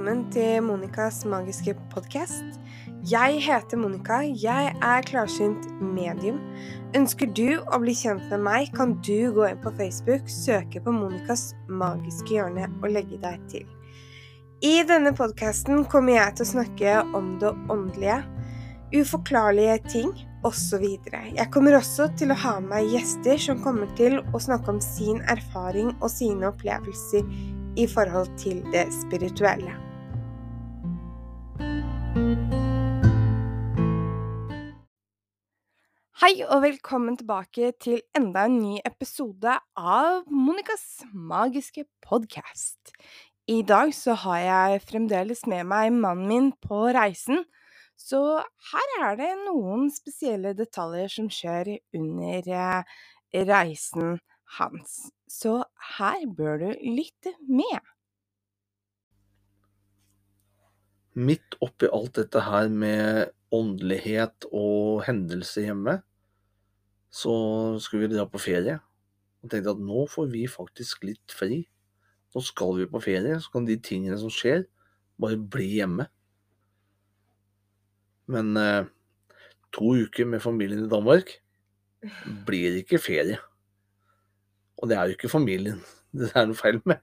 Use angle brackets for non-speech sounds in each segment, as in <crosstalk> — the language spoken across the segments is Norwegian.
velkommen til Monicas magiske podkast. Jeg heter Monica, jeg er klarsynt medium. Ønsker du å bli kjent med meg, kan du gå inn på Facebook, søke på Monicas magiske hjørne og legge deg til. I denne podkasten kommer jeg til å snakke om det åndelige, uforklarlige ting osv. Jeg kommer også til å ha med meg gjester som kommer til å snakke om sin erfaring og sine opplevelser i forhold til det spirituelle. Hei og velkommen tilbake til enda en ny episode av Monicas magiske podkast. I dag så har jeg fremdeles med meg mannen min på reisen, så her er det noen spesielle detaljer som skjer under eh, reisen hans. Så her bør du lytte med. Midt oppi alt dette her med åndelighet og hendelser hjemme, så skulle vi dra på ferie. Og tenkte at nå får vi faktisk litt fri. Nå skal vi på ferie, så kan de tingene som skjer, bare bli hjemme. Men eh, to uker med familien i Danmark blir ikke ferie. Og det er jo ikke familien <laughs> det er noe feil med.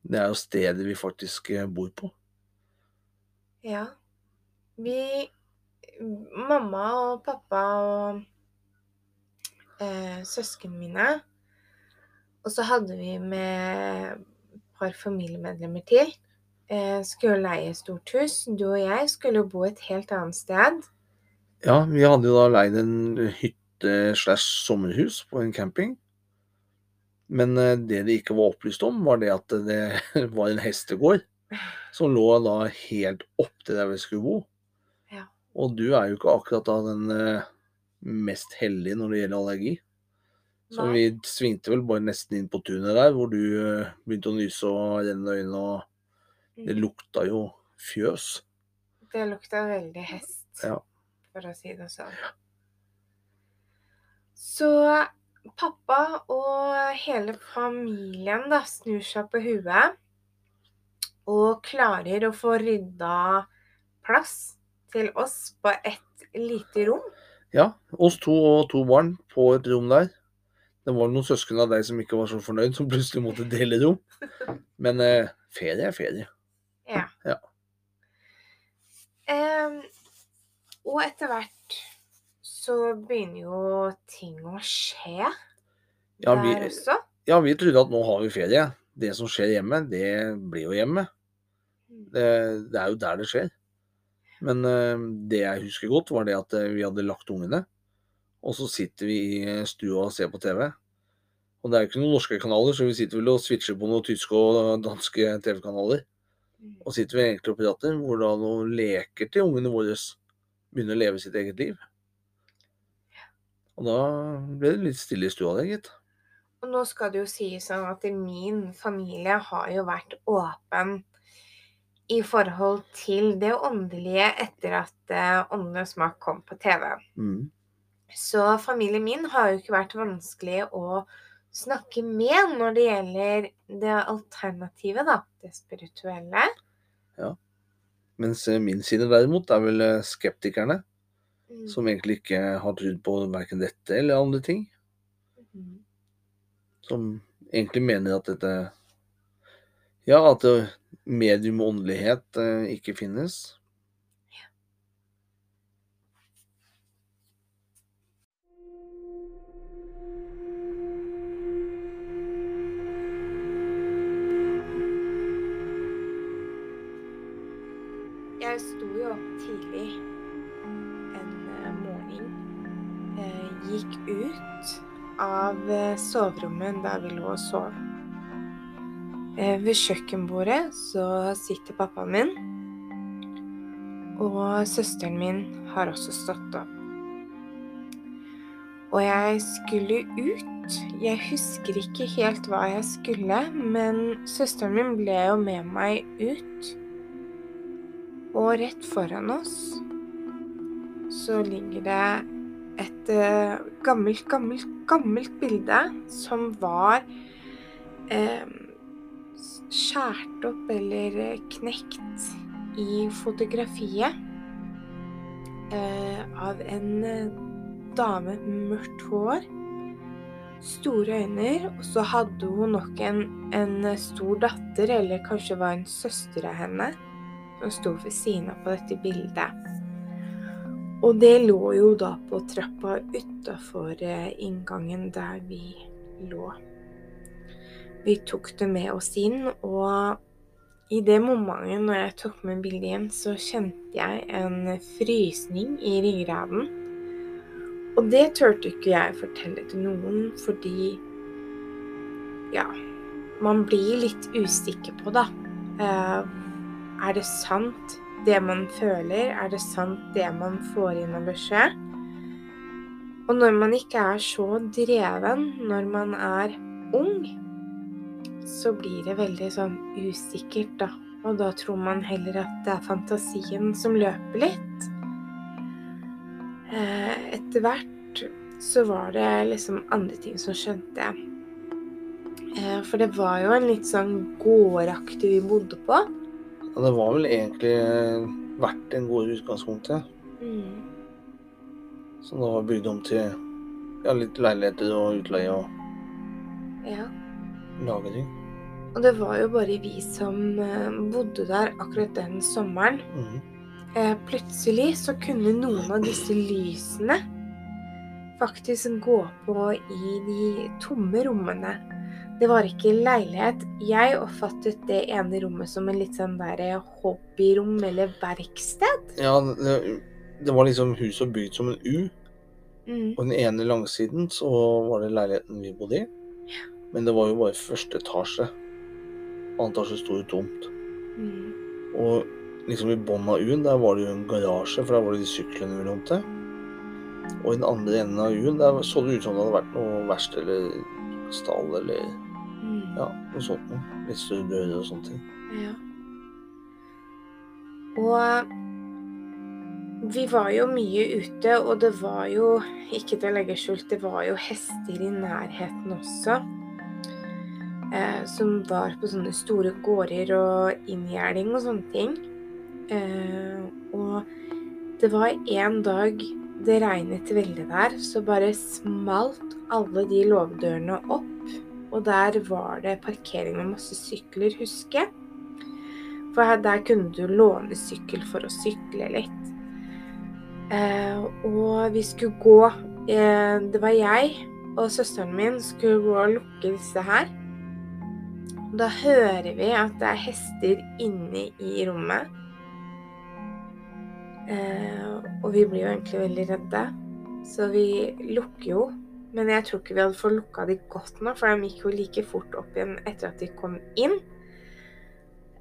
Det er jo stedet vi faktisk eh, bor på. Ja. Vi Mamma og pappa og eh, søsknene mine Og så hadde vi med et par familiemedlemmer til. Eh, skulle leie stort hus. Du og jeg skulle bo et helt annet sted. Ja, vi hadde jo da leid en hytte slash sommerhus på en camping. Men eh, det de ikke var opplyst om, var det at det <laughs> var en hestegård som lå da helt opp til der vi skulle bo. Ja. Og du er jo ikke akkurat da den eh, mest heldige når det gjelder allergi. Så Nei. vi svingte vel bare nesten inn på tunet der, hvor du eh, begynte å nyse og renne øynene, og det Mm. lukta jo fjøs. Det lukta veldig hest, Ja. for å si det sånn. Så pappa og hele familien da snur seg på huet og klarer å få rydda plass til oss på et lite rom. Ja, oss to og to barn på et rom der. Det var noen søsken av deg som ikke var så fornøyd, som plutselig måtte dele rom. <laughs> Men eh, ferie er ferie. Ja. Ja. Um, og etter hvert så begynner jo ting å skje Ja, vi- der også. Ja, vi trodde at nå har vi ferie. Det som skjer hjemme, det blir jo hjemme. Det, det er jo der det skjer. Men eh, det jeg husker godt, var det at eh, vi hadde lagt ungene. Og så sitter vi i stua og ser på TV. Og det er jo ikke noen norske kanaler, så vi sitter vel og switcher på noen tyske og danske TV-kanaler. Og sitter vi egentlig og prater, hvor da noen leker til ungene våre begynner å leve sitt eget liv. Og da ble det litt stille i stua der, gitt. Og nå skal det jo sies sånn at min familie har jo vært åpen i forhold til det åndelige etter at eh, Åndenes makt kom på TV. Mm. Så familien min har jo ikke vært vanskelig å snakke med når det gjelder det alternativet, da. Det spirituelle. Ja. Mens eh, min side derimot er vel eh, skeptikerne, Mm. som egentlig ikke har trodd på verken dette eller andre ting. Mhm. Som egentlig mener at dette Ja, at medium og åndelighet eh, ikke finnes. Jeg sto jo opp tidlig en eh, morgen. Eh, gikk ut av eh, soverommet der vi lå og sov. Eh, ved kjøkkenbordet så sitter pappaen min. Og søsteren min har også stått opp. Og jeg skulle ut. Jeg husker ikke helt hva jeg skulle, men søsteren min ble jo med meg ut. Og rett foran oss så ligger det et eh, gammelt, gammelt, gammelt bilde som var eh, skjært opp eller eh, knekt i fotografiet eh, av en eh, dame med mørkt hår, store øyne, og så hadde hun nok en, en stor datter, eller kanskje var en søster av henne, som sto ved siden av på dette bildet. Og det lå jo da på trappa utafor eh, inngangen der vi lå. Vi tok det med oss inn, og i det momentet når jeg tok med bildet igjen, så kjente jeg en frysning i ryggraden. Og det turte ikke jeg fortelle til noen, fordi Ja, man blir litt usikker på, da. Eh, er det sant? Det man føler? Er det sant det man får inn av beskjed? Og når man ikke er så dreven når man er ung, så blir det veldig sånn usikkert, da. Og da tror man heller at det er fantasien som løper litt. Eh, etter hvert så var det liksom andre ting som skjønte jeg. Eh, for det var jo en litt sånn gårdaktig vi bodde på. Ja, det var vel egentlig verdt en god utgangspunkt, Mm. Som da var bygd om til ja, litt leiligheter og utleie og Ja. lageting. Og det var jo bare vi som eh, bodde der akkurat den sommeren. Mm. Eh, plutselig så kunne noen av disse lysene faktisk gå på i de tomme rommene. Det var ikke leilighet. Jeg oppfattet det ene rommet som en litt sånn der hobbyrom eller verksted. Ja, det, det var liksom huset bygd som en U. Mm. På den ene langsiden så var det leiligheten vi bodde i. Men det var jo bare første etasje. Annen etasje sto jo tomt. Mm. Og liksom i bånn av U-en, der var det jo en garasje, for der var det de syklene vi lånte. Og i den andre enden av U-en, der så det ut som det hadde vært noe verksted eller stall eller. Ja, noe sånt noe. Litt større dører og sånne ting. Ja. Og vi var jo mye ute, og det var jo, ikke til å legge skjult, det var jo hester i nærheten også. Eh, som var på sånne store gårder og inngjerding og sånne ting. Eh, og det var en dag det regnet veldig der, så bare smalt alle de låvedørene opp. Og der var det parkering med masse sykler, husker jeg. For der kunne du låne sykkel for å sykle litt. Eh, og vi skulle gå eh, Det var jeg og søsteren min skulle gå og lukke disse her. Og da hører vi at det er hester inne i rommet. Eh, og vi blir jo egentlig veldig redde, så vi lukker jo. Men jeg tror ikke vi hadde fått lukka de godt nok, for de gikk jo like fort opp igjen etter at de kom inn.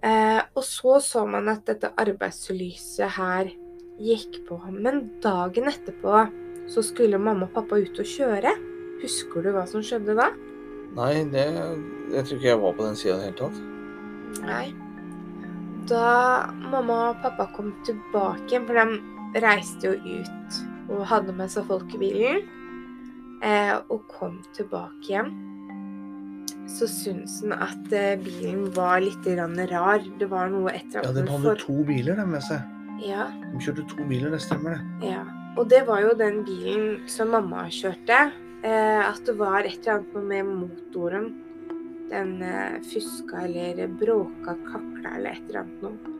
Eh, og så så man at dette arbeidslyset her gikk på. Men dagen etterpå så skulle mamma og pappa ut og kjøre. Husker du hva som skjedde da? Nei, det Jeg tror ikke jeg var på den sida i det hele tatt. Nei. Da mamma og pappa kom tilbake for de reiste jo ut og hadde med seg folk i bilen, og kom tilbake igjen, så syntes han at eh, bilen var litt rar. Det var noe etter Ja, annet... de den hadde for- to biler de med seg. Ja, De kjørte to biler, det stemmer det. ja. Og det var jo den bilen som mamma kjørte. Eh, at det var et eller annet med motoren. Den eh, fuska eller bråka, kakla eller et eller annet noe.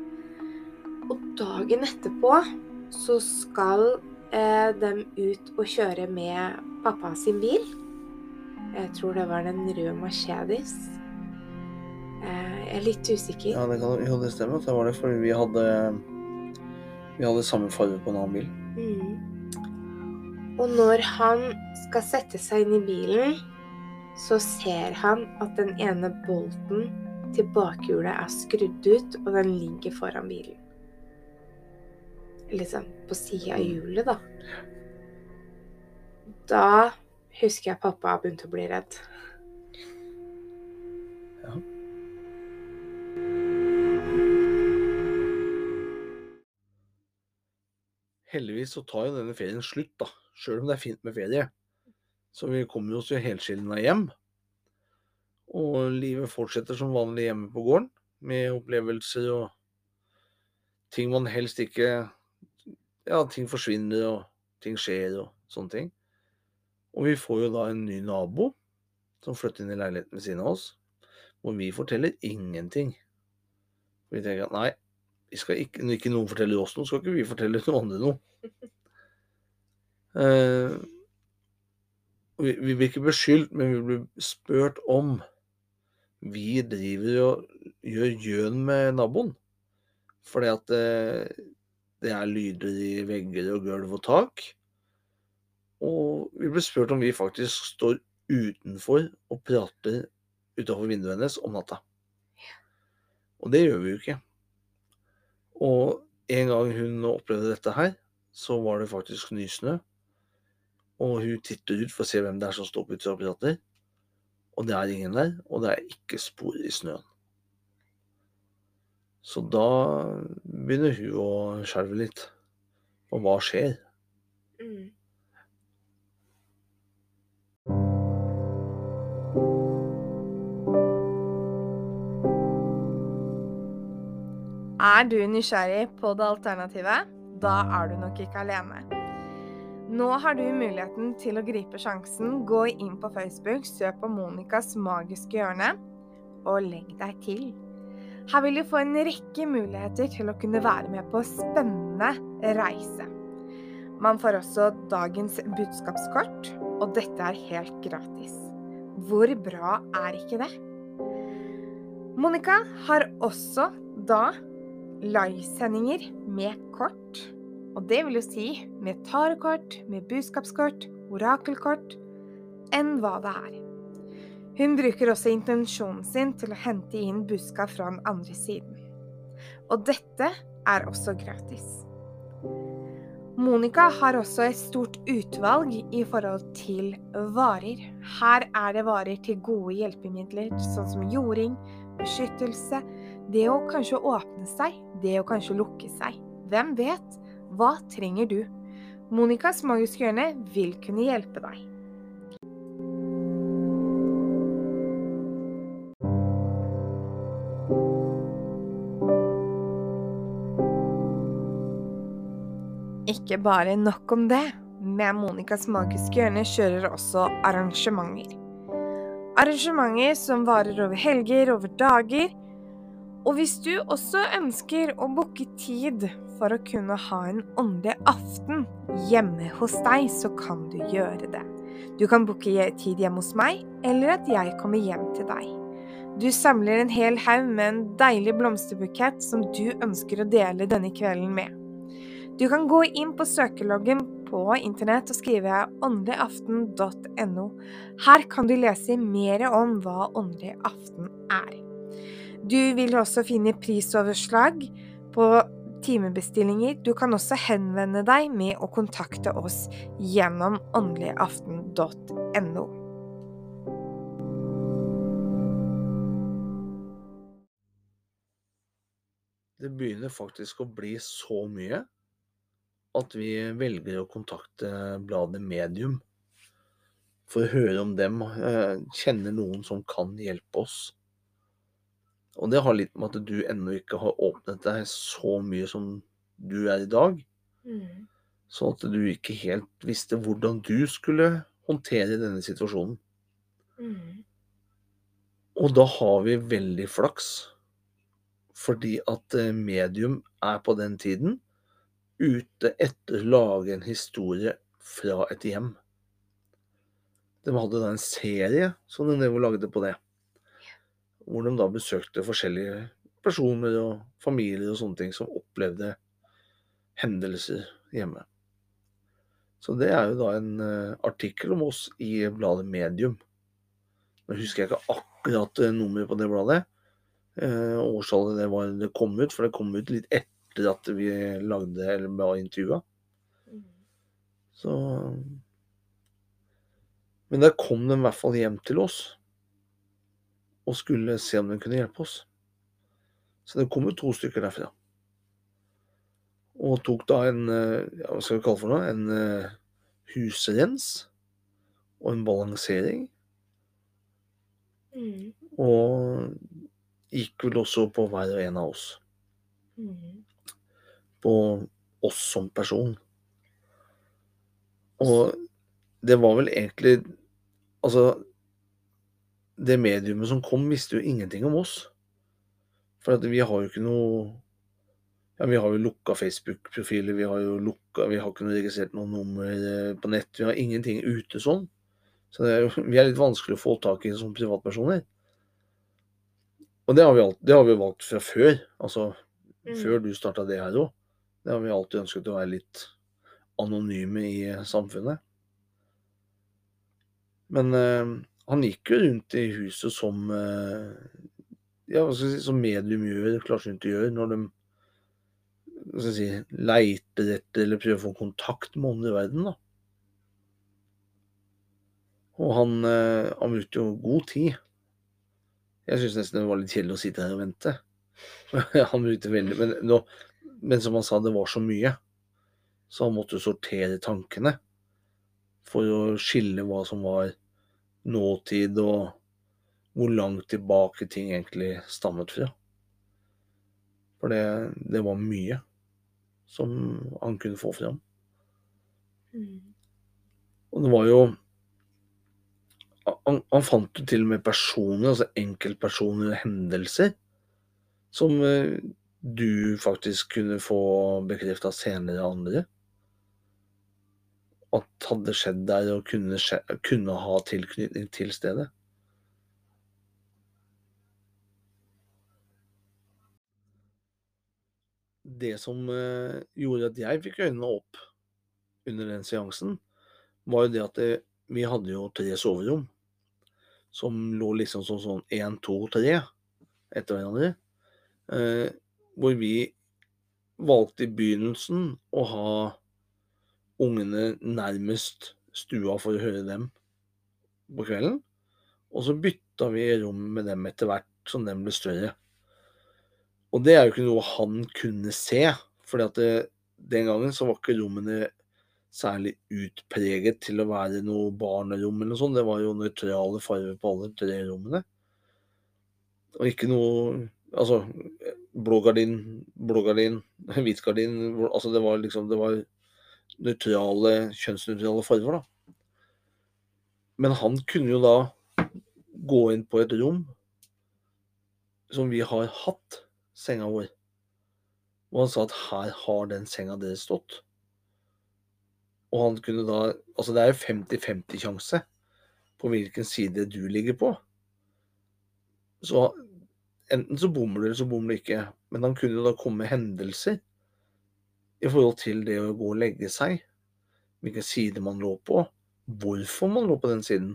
Og dagen etterpå så skal eh, dem ut og kjøre med pappa sin bil. Jeg tror det var den røde Mercedes. Eh, jeg er litt usikker. Ja, det, kan, jo, det stemme. Det var det fordi vi hadde Vi hadde samme farge på en annen bil. Mm. Og når han skal sette seg inn i bilen, så ser han at den ene bolten til bakhjulet er skrudd ut, og den ligger foran bilen. Liksom på sida av hjulet, da. Da husker jeg pappa begynte å bli redd. Ja. Heldigvis så tar jo denne ferien slutt, da. Sjøl om det er fint med ferie. Så vi kommer oss jo helskinna hjem. Og livet fortsetter som vanlig hjemme på gården, med opplevelser og ting man helst ikke Ja, ting forsvinner, og ting skjer, og sånne ting. Og vi får jo da en ny nabo som flytter inn i leiligheten ved siden av oss, hvor vi forteller ingenting. Vi tenker at nei, ikke, når ikke noen forteller oss noe, skal ikke vi fortelle noen andre noe. Eh, vi, vi blir ikke beskyldt, men vi blir spurt om vi driver og gjør gjøn med naboen. Fordi at eh, det er lyder i vegger og gulv og tak. Og vi ble spurt om vi faktisk står utenfor og prater utenfor vinduet hennes om natta. Og det gjør vi jo ikke. Og en gang hun opplevde dette her, så var det faktisk nysnø. Og hun titter ut for å se hvem det er som står på utsida og prater. Og det er ingen der, og det er ikke spor i snøen. Så da begynner hun å skjelve litt. Og hva skjer? Mm. Er du nysgjerrig på det alternativet? Da er du nok ikke alene. Nå har du muligheten til å gripe sjansen. Gå inn på Facebook, søk på Monicas magiske hjørne, og legg deg til. Her vil du få en rekke muligheter til å kunne være med på spennende reise. Man får også dagens budskapskort, og dette er helt gratis. Hvor bra er ikke det? Monica har også da livesendinger med kort. Og det vil jo si med tarekort, med budskapskort, orakelkort, enn hva det er. Hun bruker også intensjonen sin til å hente inn budskap fra den andre siden. Og dette er også gratis. Monica har også et stort utvalg i forhold til varer. Her er det varer til gode hjelpemidler, sånn som jording, beskyttelse, det å kanskje åpne seg, det å kanskje lukke seg. Hvem vet? Hva trenger du? Monicas magiske hjørne vil kunne hjelpe deg. Ikke bare nok om det. Med Monicas magiske hjørne kjører også arrangementer. Arrangementer som varer over helger, over dager. Og hvis du også ønsker å booke tid for å kunne ha en åndelig aften hjemme hos deg, så kan du gjøre det. Du kan booke tid hjemme hos meg, eller at jeg kommer hjem til deg. Du samler en hel haug med en deilig blomsterbukett som du ønsker å dele denne kvelden med. Du kan gå inn på søkeloggen på internett og skrive åndeligaften.no. Her kan du lese mer om hva åndelig aften er. Du vil også finne prisoverslag på timebestillinger. Du kan også henvende deg med å kontakte oss gjennom åndeligaften.no. Det begynner faktisk å bli så mye at vi velger å kontakte bladet Medium for å høre om dem eh, kjenner noen som kan hjelpe oss. Og det har litt med at du ennå ikke har åpnet deg så mye som du er i dag. Mm. Sånn at du ikke helt visste hvordan du skulle håndtere denne situasjonen. Mm. Og da har vi veldig flaks, fordi at eh, medium er på den tiden ute etter å lage en historie fra et hjem. De hadde da en serie som de lagde på det. Hvor de da besøkte forskjellige personer og familier og sånne ting som opplevde hendelser hjemme. Så det er jo da en uh, artikkel om oss i bladet Medium. Nå husker jeg ikke akkurat uh, nummeret på det bladet. Årstallet det, det kom ut, for det kom ut litt etter at vi lagde eller ble intervjua. Så Men der kom de i hvert fall hjem til oss og skulle se om de kunne hjelpe oss. Så det kom jo to stykker derfra. Og tok da en ja, hva skal vi kalle for noe, en uh, husrens og en balansering. Mm. Og gikk vel også på hver og en av oss. Mm. På oss som person. Og det var vel egentlig Altså, det mediumet som kom, visste jo ingenting om oss. For at vi har jo ikke noe Ja, vi har jo lukka Facebook-profiler, vi har jo lukka Vi har ikke noe registrert noen nummer eh, på nett. Vi har ingenting ute sånn. Så er jo, vi er litt vanskelig å få tak i som privatpersoner. Og det har vi, alt, det har vi valgt fra før. Altså Mm. før du starta det her òg. Det har vi alltid ønsket å være litt anonyme i eh, samfunnet. Men eh, han gikk jo rundt i huset som eh, ja, hva skal si, som medium gjør, klarsynte gjør, når de hva skal si, leiter etter eller prøver å få kontakt med ånden i verden. da. Og han, eh, han brukte jo god tid. Jeg syns nesten det var litt kjedelig å sitte her og vente. <laughs> han brukte veldig men, nå, men som han sa, det var så mye. Så han måtte sortere tankene for å skille hva som var nåtid, og hvor langt tilbake ting egentlig stammet fra. For det, det var mye som han kunne få fram. Mm. Og det var jo Han, han fant jo til og med personer, altså enkeltpersoner og hendelser, som eh, du faktisk kunne få bekrefta senere av andre. At hadde skjedd der og kunne, skje, kunne ha tilknytning til stedet. Det som eh, gjorde at jeg fikk øynene opp under den seansen, var jo det at det, vi hadde jo tre soverom som lå liksom sånn én, to, tre etter hverandre. Eh, hvor vi valgte i begynnelsen å ha ungene nærmest stua for å høre dem på kvelden. Og så bytta vi rom med dem etter hvert som dem ble større. Og det er jo ikke noe han kunne se, for den gangen så var ikke rommene særlig utpreget til å være noe barnerom eller noe sånt. Det var jo nøytrale farger på alle tre rommene. Og ikke noe Altså, blå gardin, blå gardin, <laughs> hvit gardin Altså, det var liksom Det var nøytrale, kjønnsnøytrale farger, da. Men han kunne jo da gå inn på et rom som vi har hatt senga vår. Og han sa at her har den senga deres stått. Og han kunne da Altså det er jo 50-50 sjanse på hvilken side du ligger på. Så enten så bommer du, eller så bommer du ikke. Men han kunne jo da komme med hendelser i forhold til det å gå og legge seg. Hvilken side man lå på. Hvorfor man lå på den siden.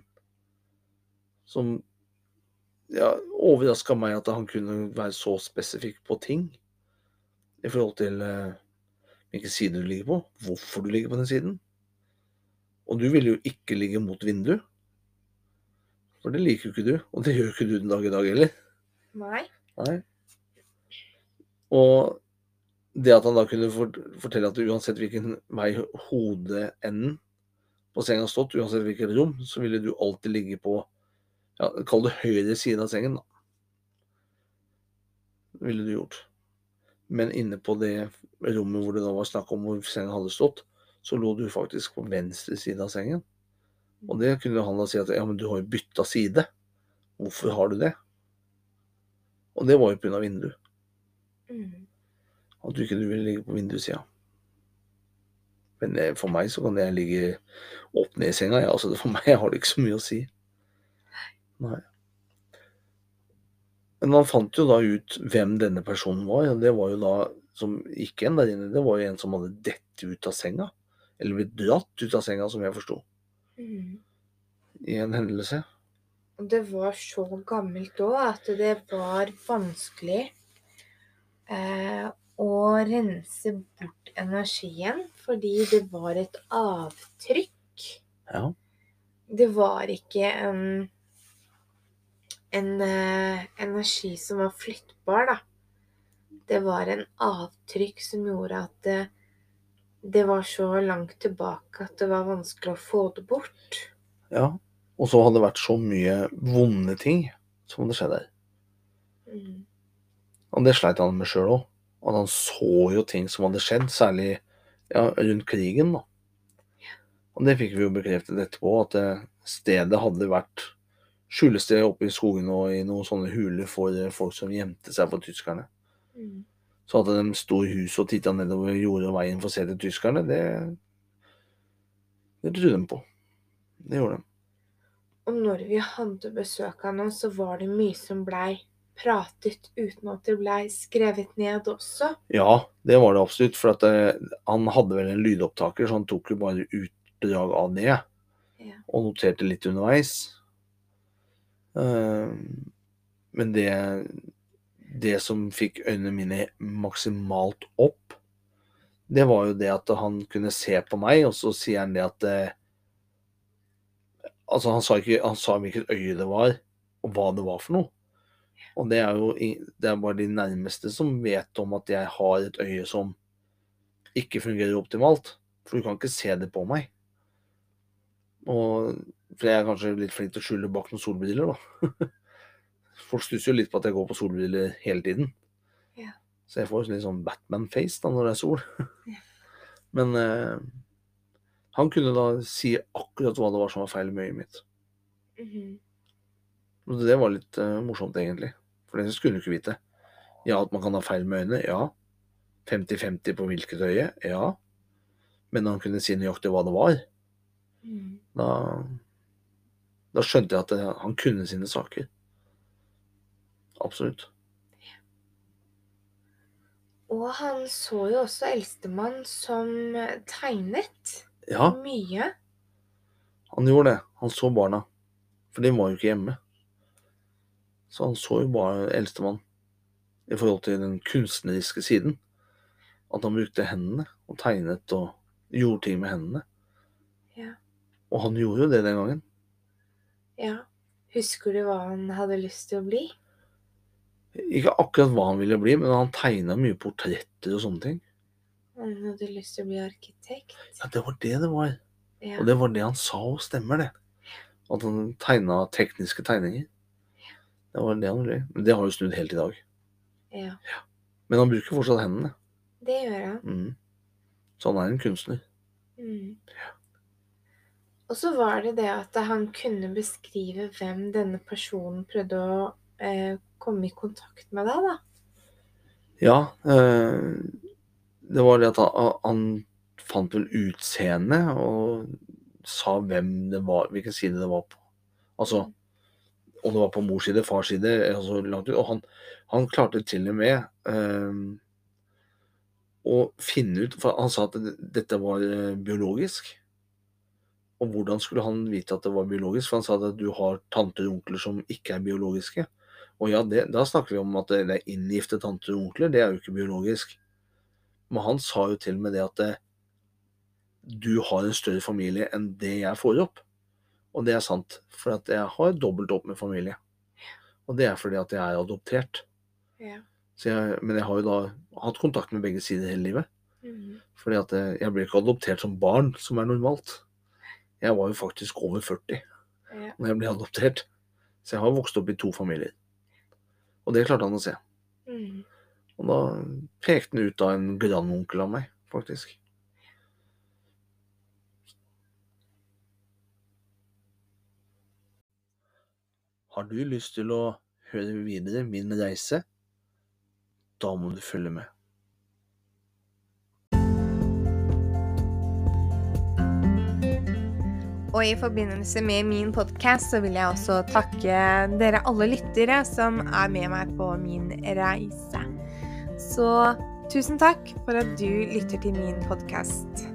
Som ja, overraska meg at han kunne være så spesifikk på ting. I forhold til eh, hvilken side du ligger på, hvorfor du ligger på den siden. Og du vil jo ikke ligge mot vinduet. For det liker jo ikke du, og det gjør jo ikke du den dag i dag heller. Nei. Nei. Og det at han da kunne fortelle at uansett hvilken vei hodeenden på senga stått, uansett hvilket rom, så ville du alltid ligge på ja, Kall det høyre side av sengen, da. Ville du gjort. Men inne på det rommet hvor det da var snakk om hvor senga hadde stått, så lå du faktisk på venstre side av sengen. Og det kunne han da si at ja, men du har jo bytta side. Hvorfor har du det? Og det var jo pga. vindu. Mm. At du ikke ville ligge på vindussida. Men for meg så kan jeg ligge opp ned i senga, ja. Altså, for meg har det ikke så mye å si. Nei. Men han fant jo da ut hvem denne personen var, og det var jo da som gikk en der inne, det var jo en som hadde dett ut av senga. Eller blitt dratt ut av senga, som jeg forsto. Mm. I en hendelse. Det var så gammelt òg at det var vanskelig eh, å rense bort energien, fordi det var et avtrykk. Ja. Det var ikke en, en eh, energi som var flyttbar, da. Det var en avtrykk som gjorde at det, det var så langt tilbake at det var vanskelig å få det bort. ja. Og så hadde det vært så mye vonde ting som hadde skjedd der. Mm. Og det sleit han med sjøl òg. At han så jo ting som hadde skjedd, særlig ja, rundt krigen, da. Og det fikk vi jo bekreftet etterpå, at eh, stedet hadde vært skjulested oppe i skogene og i noen sånne huler for eh, folk som gjemte seg for tyskerne. Mm. Så at de sto i huset og titta nedover jordet og veien for å se til tyskerne, det Det trodde de på. Det gjorde de. Og når vi hadde besøk av noen, så var det mye som blei pratet uten at det blei skrevet ned også. Ja, det var det absolutt. For at eh, han hadde vel en lydopptaker, så han tok jo bare utdrag av det. Ja. Og noterte litt underveis. Eh, men det Det som fikk øynene mine maksimalt opp, det var jo det at han kunne se på meg, og så sier han det at eh, Altså, han sa ikke Han sa hvilket øye det var, og hva det var for noe. Og det er jo det er bare de nærmeste som vet om at jeg har et øye som ikke fungerer optimalt. For du kan ikke se det på meg. Og for jeg er kanskje litt flink til å skjule bak noen solbriller, da. <laughs> Folk stusser jo litt på at jeg går på solbriller hele tiden. Ja. Så jeg får litt sånn Batman-face da når det er sol. Ja. <laughs> Men eh, han kunne da si akkurat hva det var som var feil med øyet mitt. Mhm. Og det var litt uh, morsomt, egentlig. For det skulle du ikke vite. Ja, at man kan ha feil med øynene. Ja. 50-50 på hvilket øye. Ja. Men han kunne si nøyaktig hva det var. Mm. Da, da skjønte jeg at det, han kunne sine saker. Absolutt. Og han så jo også eldstemann som tegnet Ja, mye. han gjorde det. Han så barna. For de var jo ikke hjemme. Så han så jo bare eldstemann i forhold til den kunstneriske siden. At han brukte hendene og tegnet og gjorde ting med hendene. Ja. Og han gjorde jo det den gangen. ja. Husker du hva han hadde lyst til å bli? Ikke akkurat hva han ville bli, men han tegna mye portretter og sånne ting. Han hadde lyst til å bli arkitekt. Ja, det var det det var. Ja. Og det var det han sa, og stemmer det. At han tegna tekniske tegninger. Det var det han ville. Men det har jo snudd helt i dag. ja. Men han bruker fortsatt hendene. Det gjør han. Mm. Så han er en kunstner. Mm. Og så var det det at han kunne beskrive hvem denne personen prøvde å eh, komme i kontakt med deg, da. Ja, eh, det var det at han, han fant vel utseendet og sa hvem det var, hvilken side det var på. Altså om det var på mors side, fars side, altså langt ut. Og han, han klarte til og med øh, å finne ut For han sa at dette var eh, biologisk. Og hvordan skulle han vite at det var biologisk? For han sa at du har tanter og onkler som ikke er biologiske. Og ja, det, da snakker vi om at det er inngifte tanter og onkler. Det er jo ikke biologisk. Men han sa jo til og med det at eh, du har en større familie enn det jeg får opp. Og det er sant, for at jeg har dobbelt opp med familie. Og det er fordi at jeg er adoptert. Ja. Så jeg, men jeg har jo da hatt kontakt med begge sider hele livet. Mm. Fordi at eh, jeg ble ikke adoptert som barn, som er normalt. Jeg var jo faktisk over 40 Ja. når jeg ble adoptert. Så jeg har vokst opp i to familier. Og det klarte han å se. Mm. Og da pekte han ut av en grandonkel av meg, faktisk. Har du lyst til å høre videre min reise? Da må du følge med. Og i forbindelse med min podkast så vil jeg også takke dere alle lyttere som er med meg på min reise. Så tusen takk for at du lytter til min podkast.